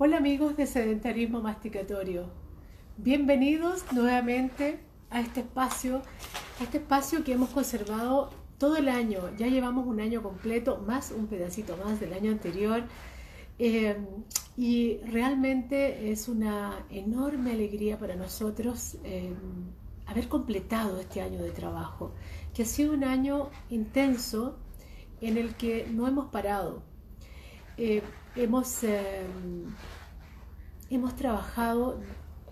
Hola amigos de Sedentarismo Masticatorio. Bienvenidos nuevamente a este espacio, a este espacio que hemos conservado todo el año. Ya llevamos un año completo, más un pedacito más del año anterior. Eh, y realmente es una enorme alegría para nosotros eh, haber completado este año de trabajo, que ha sido un año intenso en el que no hemos parado. Eh, hemos, em, hemos, trabajado,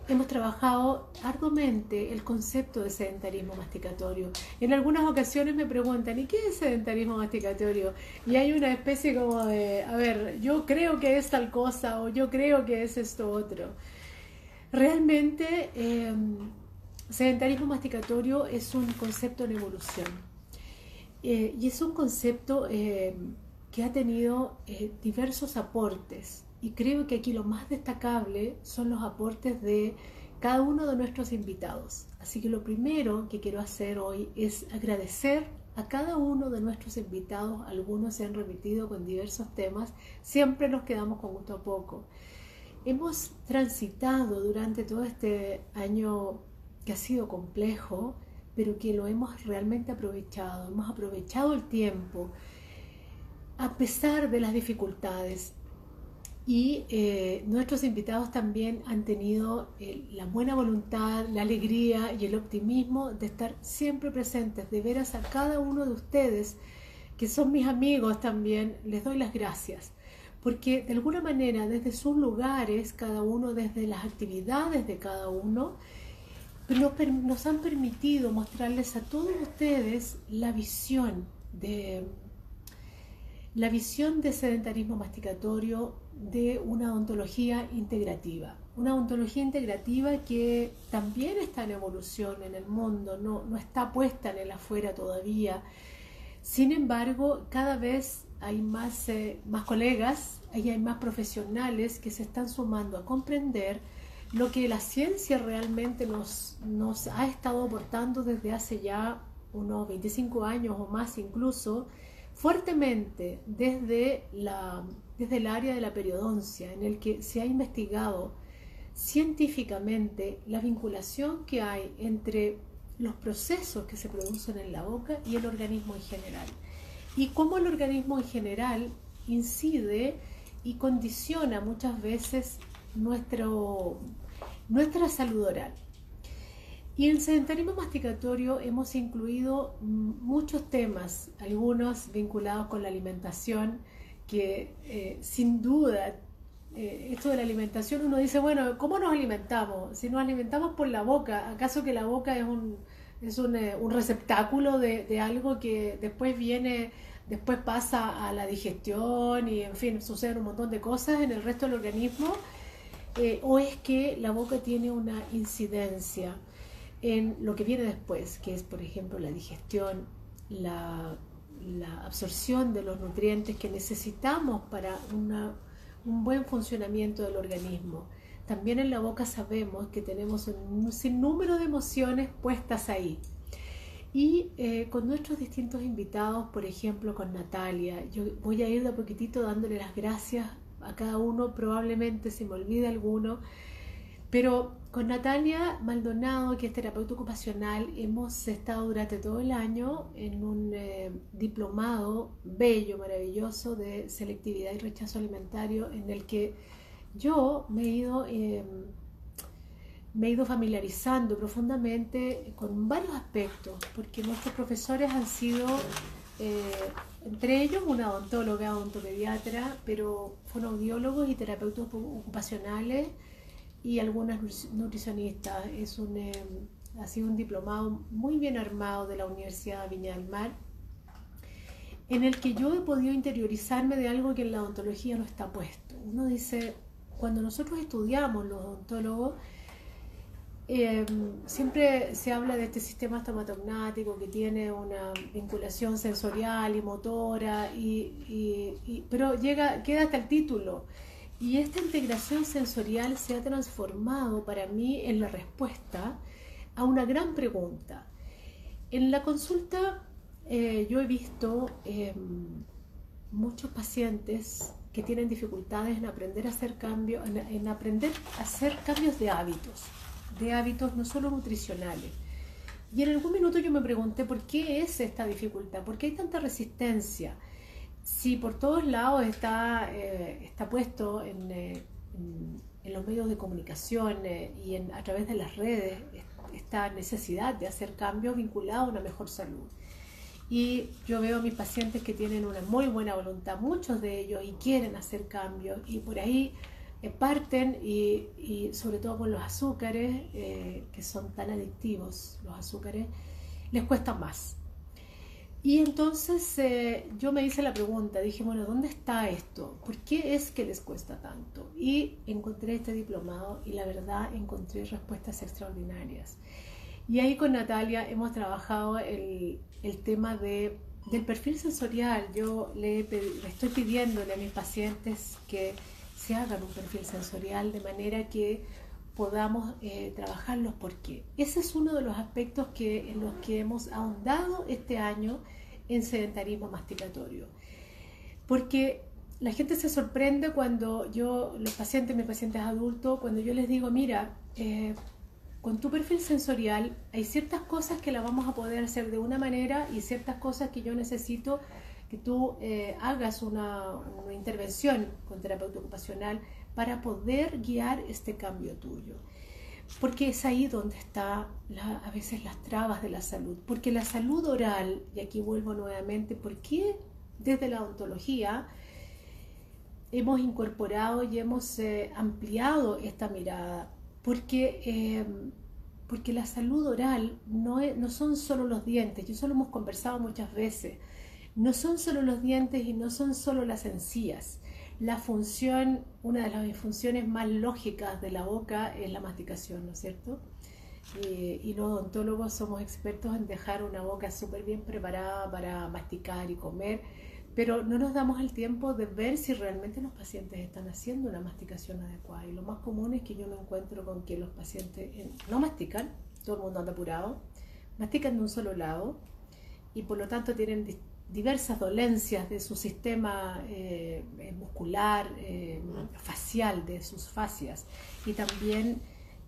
hemos trabajado arduamente el concepto de sedentarismo masticatorio. En algunas ocasiones me preguntan, ¿y qué es sedentarismo masticatorio? Y hay una especie como de, a ver, yo creo que es tal cosa o yo creo que es esto otro. Realmente, em, sedentarismo masticatorio es un concepto en evolución. Eh, y es un concepto em, que ha tenido eh, diversos aportes y creo que aquí lo más destacable son los aportes de cada uno de nuestros invitados. Así que lo primero que quiero hacer hoy es agradecer a cada uno de nuestros invitados. Algunos se han remitido con diversos temas, siempre nos quedamos con gusto a poco. Hemos transitado durante todo este año que ha sido complejo, pero que lo hemos realmente aprovechado. Hemos aprovechado el tiempo a pesar de las dificultades. Y eh, nuestros invitados también han tenido eh, la buena voluntad, la alegría y el optimismo de estar siempre presentes. De veras a cada uno de ustedes, que son mis amigos también, les doy las gracias. Porque de alguna manera, desde sus lugares, cada uno, desde las actividades de cada uno, nos han permitido mostrarles a todos ustedes la visión de la visión de sedentarismo masticatorio de una ontología integrativa. Una ontología integrativa que también está en evolución en el mundo, no, no está puesta en el afuera todavía. Sin embargo, cada vez hay más, eh, más colegas, hay más profesionales que se están sumando a comprender lo que la ciencia realmente nos, nos ha estado aportando desde hace ya unos 25 años o más incluso, fuertemente desde, la, desde el área de la periodoncia, en el que se ha investigado científicamente la vinculación que hay entre los procesos que se producen en la boca y el organismo en general. Y cómo el organismo en general incide y condiciona muchas veces nuestro, nuestra salud oral. Y en sedentarismo masticatorio hemos incluido muchos temas, algunos vinculados con la alimentación, que eh, sin duda, eh, esto de la alimentación, uno dice, bueno, ¿cómo nos alimentamos? Si nos alimentamos por la boca, ¿acaso que la boca es un, es un, eh, receptáculo de, algo que después viene, después pasa a la digestión y en fin, suceden un montón de cosas en el resto del organismo? ¿O es que la boca tiene una incidencia? En lo que viene después, que es, por ejemplo, la digestión, la, absorción de los nutrientes que necesitamos para un buen funcionamiento del organismo. También en la boca sabemos que tenemos un sinnúmero de emociones puestas ahí. Y eh, con nuestros distintos invitados, por ejemplo con Natalia, yo voy a ir de a poquitito dándole las gracias a cada uno, probablemente se me olvide alguno, pero con Natalia Maldonado, que es terapeuta ocupacional, hemos estado durante todo el año en un eh, diplomado bello, maravilloso de selectividad y rechazo alimentario, en el que yo me he ido, em, familiarizando profundamente con varios aspectos, porque nuestros profesores han sido, eh, entre ellos, una odontóloga, odontopediatra, pero fonoaudiólogos y terapeutas ocupacionales y algunas nutricionistas. Es un, eh, ha sido un diplomado muy bien armado de la Universidad de Viña del Mar, en el que yo he podido interiorizarme de algo que en la odontología no está puesto. Uno dice, cuando nosotros estudiamos los odontólogos, em, siempre se habla de este sistema estomatognático que tiene una vinculación sensorial y motora, y, pero llega, queda hasta el título. Y esta integración sensorial se ha transformado para mí en la respuesta a una gran pregunta. En la consulta eh, yo he visto em, muchos pacientes que tienen dificultades en aprender a hacer cambios, en, aprender a hacer cambios de hábitos, de hábitos no solo nutricionales. Y en algún minuto yo me pregunté por qué es esta dificultad, por qué hay tanta resistencia. Si por todos lados está, eh, está puesto en, eh, en, los medios de comunicación eh, y en, a través de las redes esta necesidad de hacer cambios vinculados a una mejor salud. Y yo veo a mis pacientes que tienen una muy buena voluntad, muchos de ellos, y quieren hacer cambios, y por ahí eh, parten, y, y, sobre todo con los azúcares, eh, que son tan adictivos, los azúcares, les cuesta más. Y entonces eh, yo me hice la pregunta, dije, bueno, ¿dónde está esto? ¿Por qué es que les cuesta tanto? Y encontré este diplomado y la verdad encontré respuestas extraordinarias. Y ahí con Natalia hemos trabajado el, el tema de, del perfil sensorial. Yo le, le, estoy pidiéndole a mis pacientes que se hagan un perfil sensorial de manera que podamos eh, trabajarlos porque ese es uno de los aspectos que, en los que hemos ahondado este año en sedentarismo masticatorio. Porque la gente se sorprende cuando yo, los pacientes, mis pacientes adultos, cuando yo les digo, mira, eh, con tu perfil sensorial hay ciertas cosas que la vamos a poder hacer de una manera y ciertas cosas que yo necesito que tú eh, hagas una, intervención con terapeuta ocupacional para poder guiar este cambio tuyo. Porque es ahí donde está a veces las trabas de la salud. Porque la salud oral, y aquí vuelvo nuevamente, porque desde la ontología hemos incorporado y hemos eh, ampliado esta mirada porque, em, porque la salud oral no, no son solo los dientes, y eso lo hemos conversado muchas veces, no son solo los dientes y no son solo las encías. La función, una de las funciones más lógicas de la boca es la masticación, ¿no es cierto? Eh, y los odontólogos somos expertos en dejar una boca súper bien preparada para masticar y comer pero no nos damos el tiempo de ver si realmente los pacientes están haciendo una masticación adecuada. Y lo más común es que yo me encuentro con que los pacientes no mastican, todo el mundo anda apurado, mastican de un solo lado y por lo tanto tienen diversas dolencias de su sistema eh, eh, muscular, facial, de sus fascias y también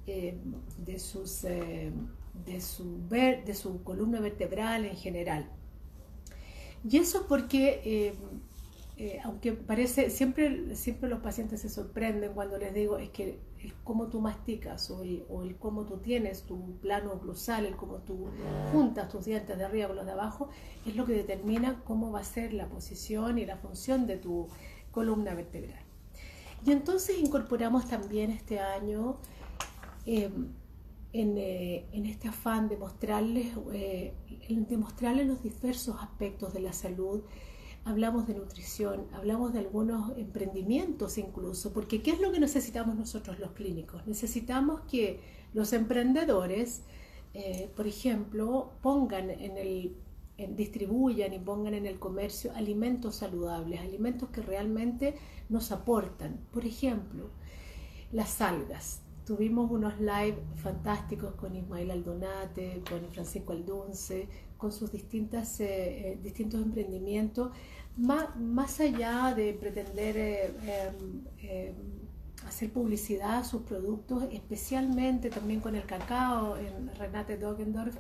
de, sus, de, su de su columna vertebral en general. Y eso porque, eh, eh, aunque parece, siempre, siempre los pacientes se sorprenden cuando les digo, es que el cómo tú masticas o el, o el cómo tú tienes tu plano oclusal, el cómo tú juntas tus dientes de arriba con los de abajo, es lo que determina cómo va a ser la posición y la función de tu columna vertebral. Y entonces incorporamos también este año eh, eh, en, este afán de mostrarles, eh, de mostrarles los diversos aspectos de la salud. Hablamos de nutrición, hablamos de algunos emprendimientos incluso, porque ¿qué es lo que necesitamos nosotros los clínicos? Necesitamos que los emprendedores, eh, por ejemplo, pongan en el distribuyan y pongan en el comercio alimentos saludables, alimentos que realmente nos aportan. Por ejemplo, las algas. Tuvimos unos live fantásticos con Ismael Aldonate, con Francisco Aldunce, con sus distintas, eh, eh, distintos emprendimientos, más, más, allá de pretender eh, em, em, hacer publicidad a sus productos, especialmente también con el cacao en Renate Dogendorf,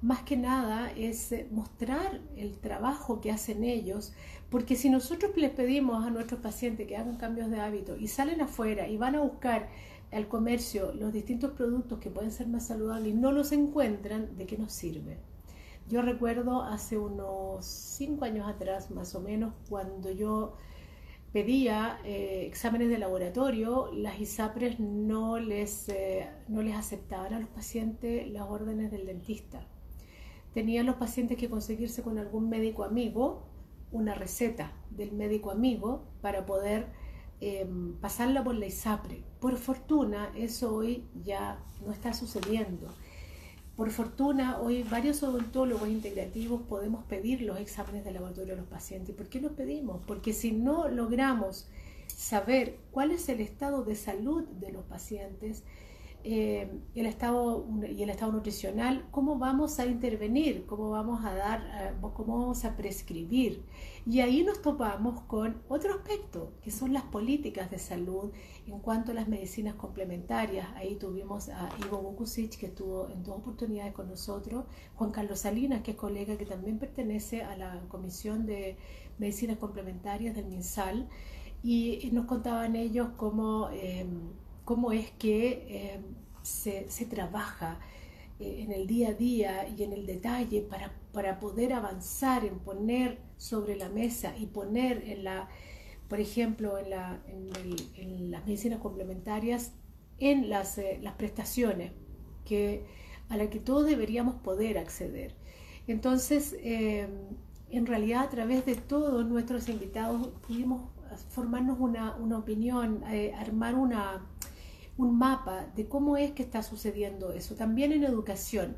más que nada es mostrar el trabajo que hacen ellos, porque si nosotros les pedimos a nuestros pacientes que hagan cambios de hábito y salen afuera y van a buscar al comercio los distintos productos que pueden ser más saludables y no los encuentran, ¿de qué nos sirve? Yo recuerdo hace unos cinco años atrás, más o menos, cuando yo pedía eh, exámenes de laboratorio, las ISAPRES no les, eh, no les aceptaban a los pacientes las órdenes del dentista. Tenían los pacientes que conseguirse con algún médico amigo una receta del médico amigo para poder Em, pasarla por la ISAPRE. Por fortuna, eso hoy ya no está sucediendo. Por fortuna, hoy varios odontólogos integrativos podemos pedir los exámenes de laboratorio a los pacientes. ¿Por qué los pedimos? Porque si no logramos saber cuál es el estado de salud de los pacientes, eh, el estado y el estado nutricional, cómo vamos a intervenir, cómo vamos a dar, eh, cómo vamos a prescribir. Y ahí nos topamos con otro aspecto, que son las políticas de salud en cuanto a las medicinas complementarias. Ahí tuvimos a Ivo Bukusic, que estuvo en dos oportunidades con nosotros, Juan Carlos Salinas, que es colega que también pertenece a la Comisión de Medicinas Complementarias del MinSal, y nos contaban ellos cómo... Eh, cómo es que eh, se, trabaja eh, en el día a día y en el detalle para, para, poder avanzar en poner sobre la mesa y poner en la, por ejemplo, en, la, en, las medicinas complementarias, en las, eh, las prestaciones que, a las que todos deberíamos poder acceder. Entonces, en realidad a través de todos nuestros invitados pudimos formarnos una, una opinión, armar una, un mapa de cómo es que está sucediendo eso. También en educación.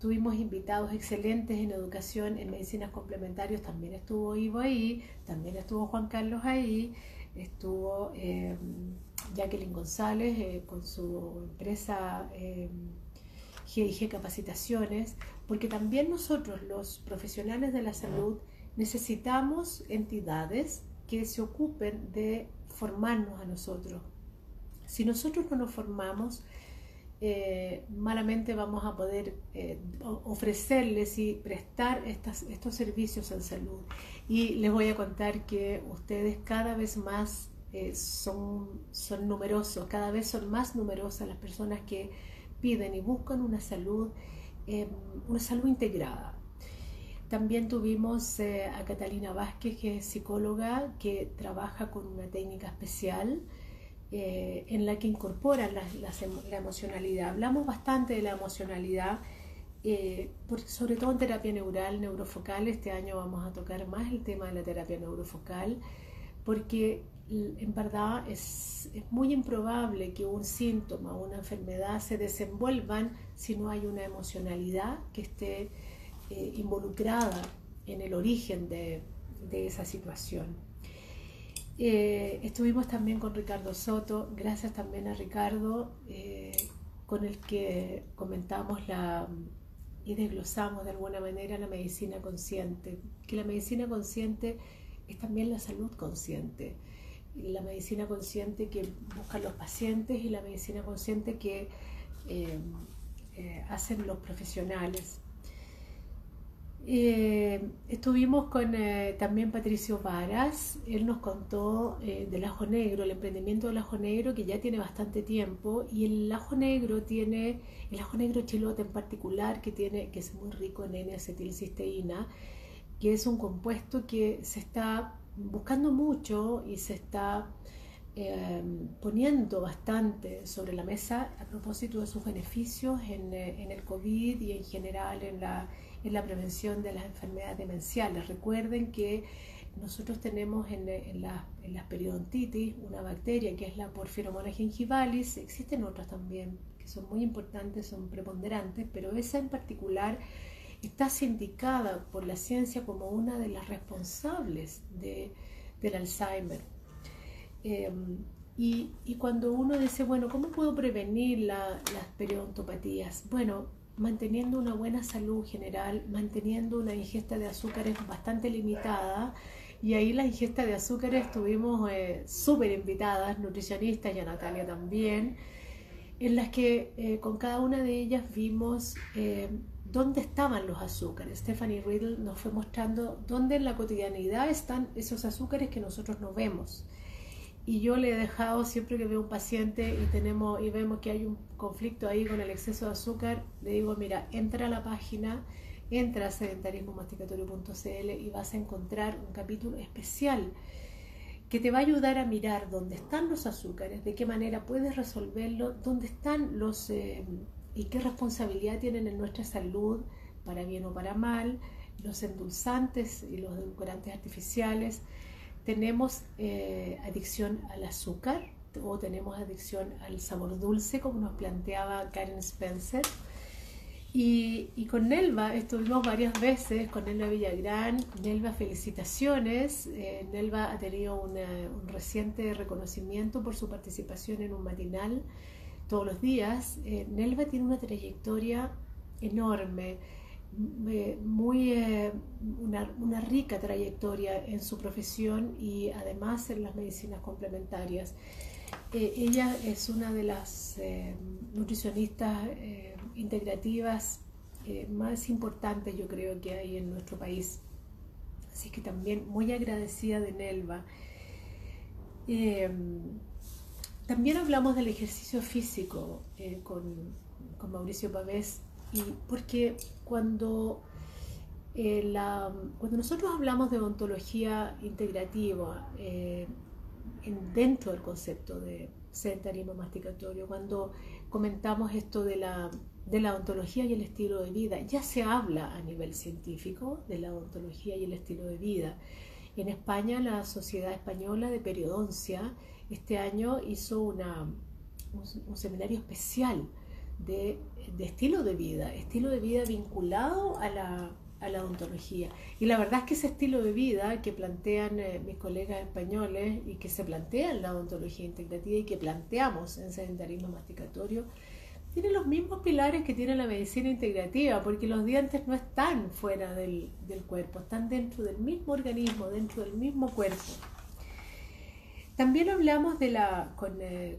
Tuvimos invitados excelentes en educación, en medicinas complementarias, también estuvo Ivo ahí, también estuvo Juan Carlos ahí, estuvo eh, Jacqueline González eh, con su empresa eh, GIG Capacitaciones, porque también nosotros los profesionales de la salud necesitamos entidades que se ocupen de formarnos a nosotros, si nosotros no nos formamos, eh, malamente vamos a poder eh, ofrecerles y prestar estos servicios en salud. Y les voy a contar que ustedes cada vez más eh, son, son numerosos, cada vez son más numerosas las personas que piden y buscan una salud, una salud integrada. También tuvimos a Catalina Vázquez, que es psicóloga, que trabaja con una técnica especial eh, en la que incorporan la, emocionalidad. Hablamos bastante de la emocionalidad, eh, sobre todo en terapia neural, neurofocal. Este año vamos a tocar más el tema de la terapia neurofocal, porque en verdad es, muy improbable que un síntoma o una enfermedad se desenvuelvan si no hay una emocionalidad que esté eh, involucrada en el origen de esa situación. Eh, estuvimos también con Ricardo Soto, gracias también a Ricardo, eh, con el que comentamos la, y desglosamos de alguna manera la medicina consciente, que la medicina consciente es también la salud consciente, la medicina consciente que buscan los pacientes y la medicina consciente que eh, hacen los profesionales. Eh, estuvimos con eh, también Patricio Varas, él nos contó eh, del ajo negro, el emprendimiento del ajo negro que ya tiene bastante tiempo. Y el ajo negro tiene, el ajo negro chilote en particular que tiene, que es muy rico en N-acetilcisteína, que es un compuesto que se está buscando mucho y se está poniendo bastante sobre la mesa a propósito de sus beneficios en, en el COVID y en general en la en la prevención de las enfermedades demenciales. Recuerden que nosotros tenemos en, en, las periodontitis una bacteria que es la Porphyromonas gingivalis, existen otras también que son muy importantes, son preponderantes, pero esa en particular está sindicada por la ciencia como una de las responsables de, del Alzheimer. Em, y, cuando uno dice, bueno, ¿cómo puedo prevenir las periodontopatías? Bueno, manteniendo una buena salud general, manteniendo una ingesta de azúcares bastante limitada. Y ahí la ingesta de azúcares tuvimos eh, súper invitadas, nutricionistas y a Natalia también, en las que eh, con cada una de ellas vimos eh, dónde estaban los azúcares. Stephanie Riddle nos fue mostrando dónde en la cotidianidad están esos azúcares que nosotros no vemos y yo le he dejado siempre que veo un paciente y tenemos y vemos que hay un conflicto ahí con el exceso de azúcar, le digo, mira, entra a la página, entra a sedentarismomasticatorio.cl y vas a encontrar un capítulo especial que te va a ayudar a mirar dónde están los azúcares, de qué manera puedes resolverlo, dónde están los eh, y qué responsabilidad tienen en nuestra salud, para bien o para mal, los endulzantes y los edulcorantes artificiales tenemos eh, adicción al azúcar o tenemos adicción al sabor dulce, como nos planteaba Karen Spencer. Y, con Nelva estuvimos varias veces, con Nelva Villagrán. Nelva, felicitaciones. Eh, Nelva ha tenido un reciente reconocimiento por su participación en un matinal todos los días. Eh, Nelva tiene una trayectoria enorme, muy, eh, una, rica trayectoria en su profesión y además en las medicinas complementarias. Eh, ella es una de las nutricionistas integrativas más importantes, yo creo, que hay en nuestro país. Así que también muy agradecida de Nelva. También hablamos del ejercicio físico eh, con, Mauricio Pavés, y porque cuando, eh, cuando nosotros hablamos de ontología integrativa eh, dentro del concepto de sedentarismo masticatorio, cuando comentamos esto de la, de la ontología y el estilo de vida, ya se habla a nivel científico de la ontología y el estilo de vida. En España, la Sociedad Española de Periodoncia este año hizo una, un, seminario especial de, estilo de vida, estilo de vida vinculado a la, a la, odontología. Y la verdad es que ese estilo de vida que plantean eh, mis colegas españoles y que se plantea en la odontología integrativa y que planteamos en sedentarismo masticatorio, tiene los mismos pilares que tiene la medicina integrativa, porque los dientes no están fuera del, del cuerpo, están dentro del mismo organismo, dentro del mismo cuerpo. También hablamos de la, con, eh,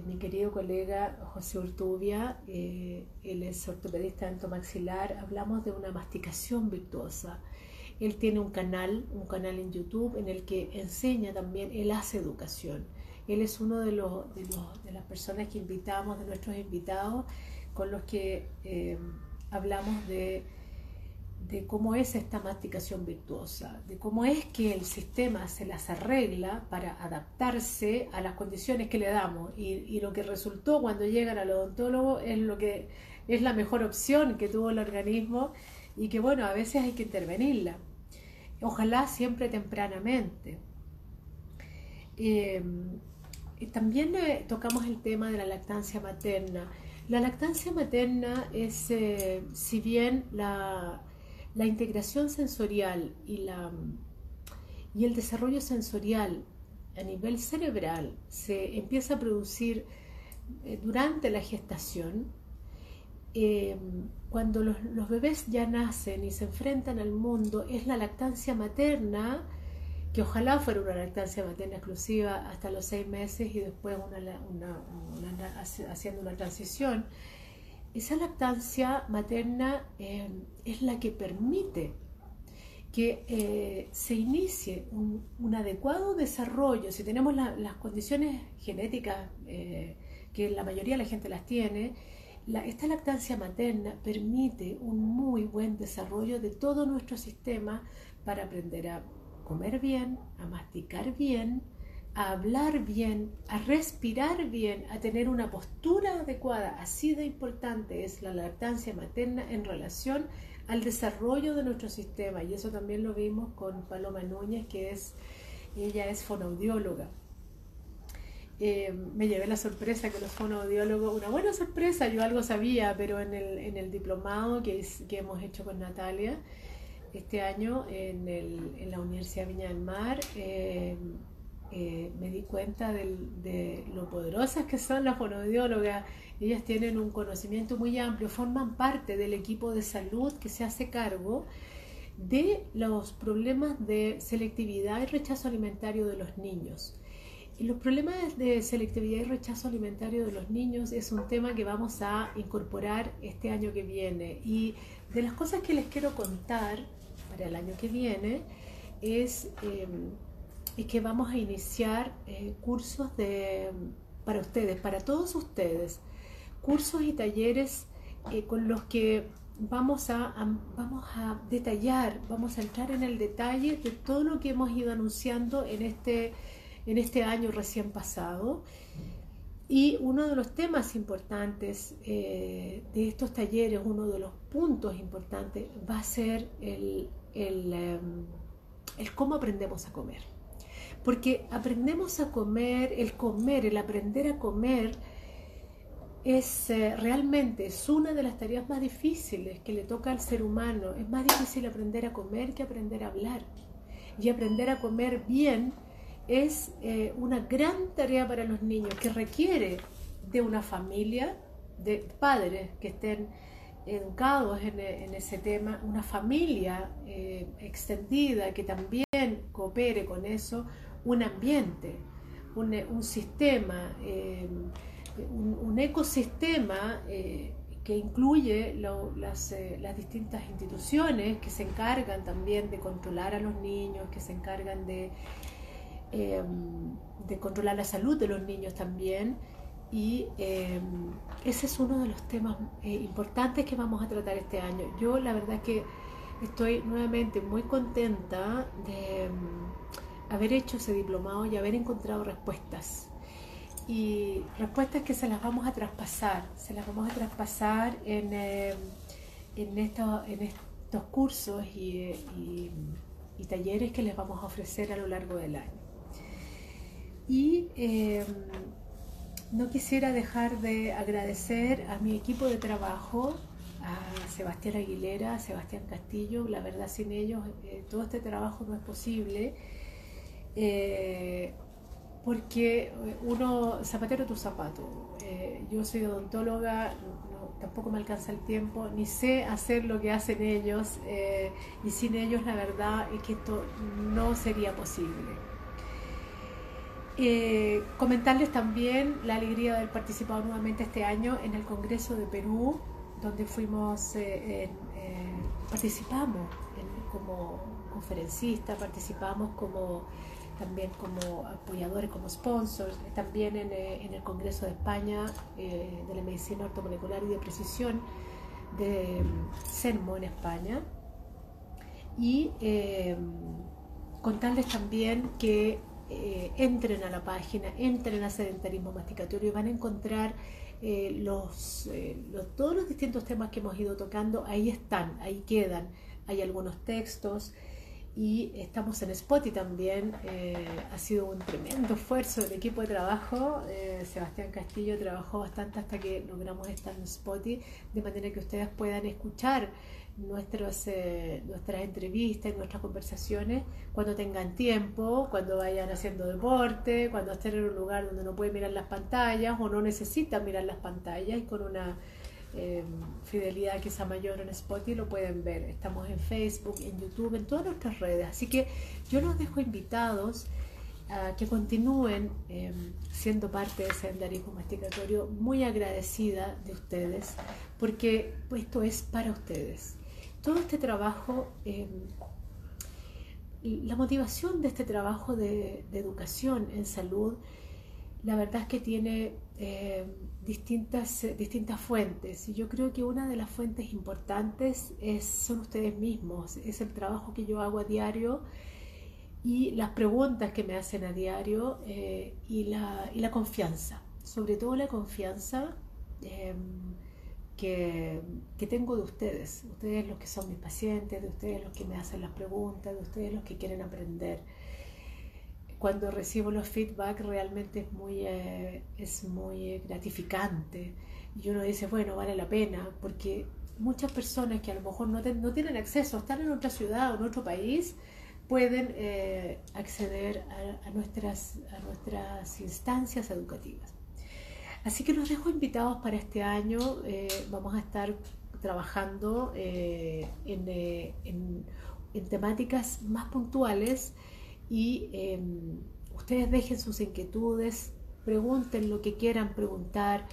mi querido colega José Urtubia, eh, él es ortopedista entomaxilar, hablamos de una masticación virtuosa. Él tiene un canal, un canal en YouTube en el que enseña también, él hace educación. Él es uno de, los, de, de las personas que invitamos, de nuestros invitados, con los que hablamos de de cómo es esta masticación virtuosa, de cómo es que el sistema se las arregla para adaptarse a las condiciones que le damos y, lo que resultó cuando llegan al odontólogo es lo que es la mejor opción que tuvo el organismo y que bueno, a veces hay que intervenirla. Ojalá siempre tempranamente. Em, también eh, tocamos el tema de la lactancia materna. La lactancia materna es, eh, si bien la, la integración sensorial y, la, y el desarrollo sensorial a nivel cerebral se empieza a producir eh, durante la gestación, eh, cuando los, los, bebés ya nacen y se enfrentan al mundo, es la lactancia materna, que ojalá fuera una lactancia materna exclusiva hasta los seis meses y después una, haciendo una transición, esa lactancia materna eh, es la que permite que eh, se inicie un, adecuado desarrollo, si tenemos las condiciones genéticas eh, que la mayoría de la gente las tiene, esta lactancia materna permite un muy buen desarrollo de todo nuestro sistema para aprender a comer bien, a masticar bien, a hablar bien, a respirar bien, a tener una postura adecuada. Así de importante es la lactancia materna en relación al desarrollo de nuestro sistema. Y eso también lo vimos con Paloma Núñez, que es, ella es fonoaudióloga. Eh, me llevé la sorpresa que los fonoaudiólogos, una buena sorpresa, yo algo sabía, pero en el, en el diplomado que, que hemos hecho con Natalia este año en, el, en la Universidad Viña del Mar, eh, eh, me di cuenta de lo poderosas que son las fonoaudiólogas. Ellas tienen un conocimiento muy amplio, forman parte del equipo de salud que se hace cargo de los problemas de selectividad y rechazo alimentario de los niños. Y los problemas de selectividad y rechazo alimentario de los niños es un tema que vamos a incorporar este año que viene. Y de las cosas que les quiero contar para el año que viene es... Em, y que vamos a iniciar eh, cursos de, para ustedes, para todos ustedes, cursos y talleres eh, con los que vamos a, vamos a detallar, vamos a entrar en el detalle de todo lo que hemos ido anunciando en este, en este año recién pasado. Y uno de los temas importantes eh, de estos talleres, uno de los puntos importantes, va a ser el, el, em, el cómo aprendemos a comer. Porque aprendemos a comer, el comer, el aprender a comer, es eh, realmente es una de las tareas más difíciles que le toca al ser humano. Es más difícil aprender a comer que aprender a hablar. Y aprender a comer bien es eh, una gran tarea para los niños que requiere de una familia, de padres que estén educados en, ese tema, una familia eh, extendida que también coopere con eso, un ambiente, un, sistema, eh, un, ecosistema eh, que incluye las, las, distintas instituciones que se encargan también de controlar a los niños, que se encargan de, de controlar la salud de los niños también y em, ese es uno de los temas eh, importantes que vamos a tratar este año. Yo la verdad que estoy nuevamente muy contenta de em, haber hecho ese diplomado y haber encontrado respuestas. Y respuestas que se las vamos a traspasar, se las vamos a traspasar en, em, en, en estos cursos y, y, talleres que les vamos a ofrecer a lo largo del año. Y no quisiera dejar de agradecer a mi equipo de trabajo, a Sebastián Aguilera, a Sebastián Castillo. La verdad, sin ellos eh, todo este trabajo no es posible. Eh, porque uno, zapatero tu zapato. Eh, yo soy odontóloga, tampoco me alcanza el tiempo, ni sé hacer lo que hacen ellos, y sin ellos la verdad es que esto no sería posible. Eh, comentarles también la alegría de haber participado nuevamente este año en el Congreso de Perú, donde fuimos, eh, eh, participamos como conferencistas, participamos como también como apoyadores, como sponsors, también en, el Congreso de España de la Medicina Ortomolecular y de Precisión de CERMO en España. Y contarles también que eh, entren a la página, entren a sedentarismo masticatorio y van a encontrar eh, los, eh, los, todos los distintos temas que hemos ido tocando, ahí están, ahí quedan. Hay algunos textos y estamos en Spotify también. ha sido un tremendo esfuerzo del equipo de trabajo. Sebastián Castillo trabajó bastante hasta que logramos estar en Spotify, de manera que ustedes puedan escuchar nuestros, eh, nuestras entrevistas, nuestras conversaciones cuando tengan tiempo, cuando vayan haciendo deporte, cuando estén en un lugar donde no pueden mirar las pantallas o no necesitan mirar las pantallas y con una eh, fidelidad quizá mayor en Spotify lo pueden ver. Estamos en Facebook, en YouTube, en todas nuestras redes. Así que yo los dejo invitados a que continúen eh, siendo parte de senderismo masticatorio, muy agradecida de ustedes, porque esto es para ustedes todo este trabajo, em, la motivación de este trabajo de, educación en salud, la verdad es que tiene em, distintas, distintas fuentes. Y yo creo que una de las fuentes importantes es, son ustedes mismos, es el trabajo que yo hago a diario y las preguntas que me hacen a diario eh, y, la, y, la, confianza, sobre todo la confianza. Em, que, tengo de ustedes, ustedes los que son mis pacientes, de ustedes los que me hacen las preguntas, de ustedes los que quieren aprender. Cuando recibo los feedback realmente es muy, eh, es muy gratificante y uno dice, bueno, vale la pena, porque muchas personas que a lo mejor no, no tienen acceso, están en otra ciudad o en otro país, pueden eh, acceder a, nuestras, a nuestras instancias educativas. Así que los dejo invitados para este año. Eh, vamos a estar trabajando eh, eh, en, temáticas más puntuales y em, ustedes dejen sus inquietudes, pregunten lo que quieran preguntar.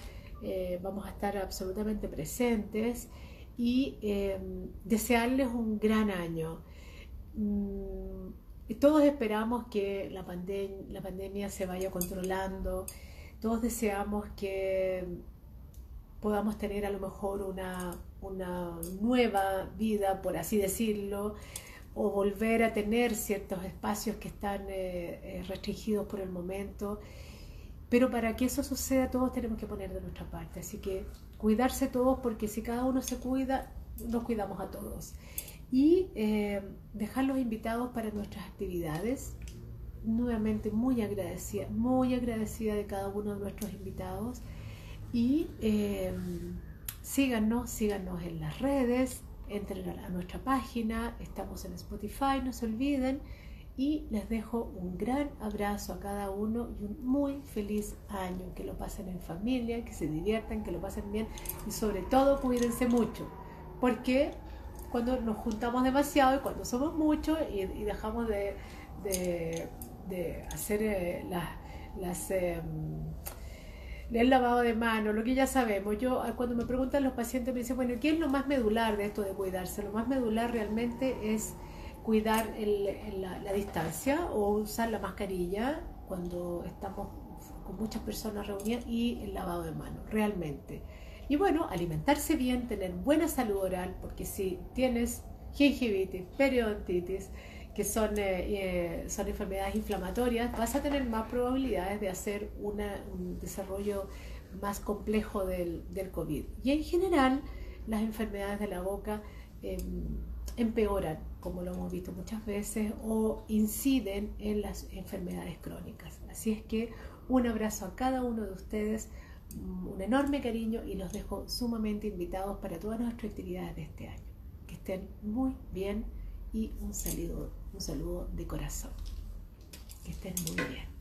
vamos a estar absolutamente presentes y em, desearles un gran año. Mm, todos esperamos que la, la pandemia se vaya controlando todos deseamos que podamos tener a lo mejor una, nueva vida, por así decirlo, o volver a tener ciertos espacios que están eh, eh, restringidos por el momento. Pero para que eso suceda, todos tenemos que poner de nuestra parte. Así que cuidarse todos, porque si cada uno se cuida, nos cuidamos a todos. Y eh, dejarlos invitados para nuestras actividades nuevamente muy agradecida, muy agradecida de cada uno de nuestros invitados y síganos, síganos en las redes, entren a, nuestra página, estamos en Spotify, no se olviden y les dejo un gran abrazo a cada uno y un muy feliz año. Que lo pasen en familia, que se diviertan, que lo pasen bien y sobre todo cuídense mucho. Porque cuando nos juntamos demasiado y cuando somos muchos y, dejamos de, hacer eh, las... em, el lavado de manos, lo que ya sabemos. Yo cuando me preguntan los pacientes me dicen, bueno, ¿qué es lo más medular de esto de cuidarse? Lo más medular realmente es cuidar la, distancia o usar la mascarilla cuando estamos con muchas personas reunidas y el lavado de manos, realmente. Y bueno, alimentarse bien, tener buena salud oral, porque si tienes gingivitis, periodontitis, que son, eh, eh, son enfermedades inflamatorias, vas a tener más probabilidades de hacer un desarrollo más complejo del, del, COVID. Y en general, las enfermedades de la boca em, empeoran, como lo hemos visto muchas veces, o inciden en las enfermedades crónicas. Así es que un abrazo a cada uno de ustedes, un enorme cariño y los dejo sumamente invitados para todas nuestras actividades de este año. Que estén muy bien y un saludo, un saludo de corazón. Que estén muy bien.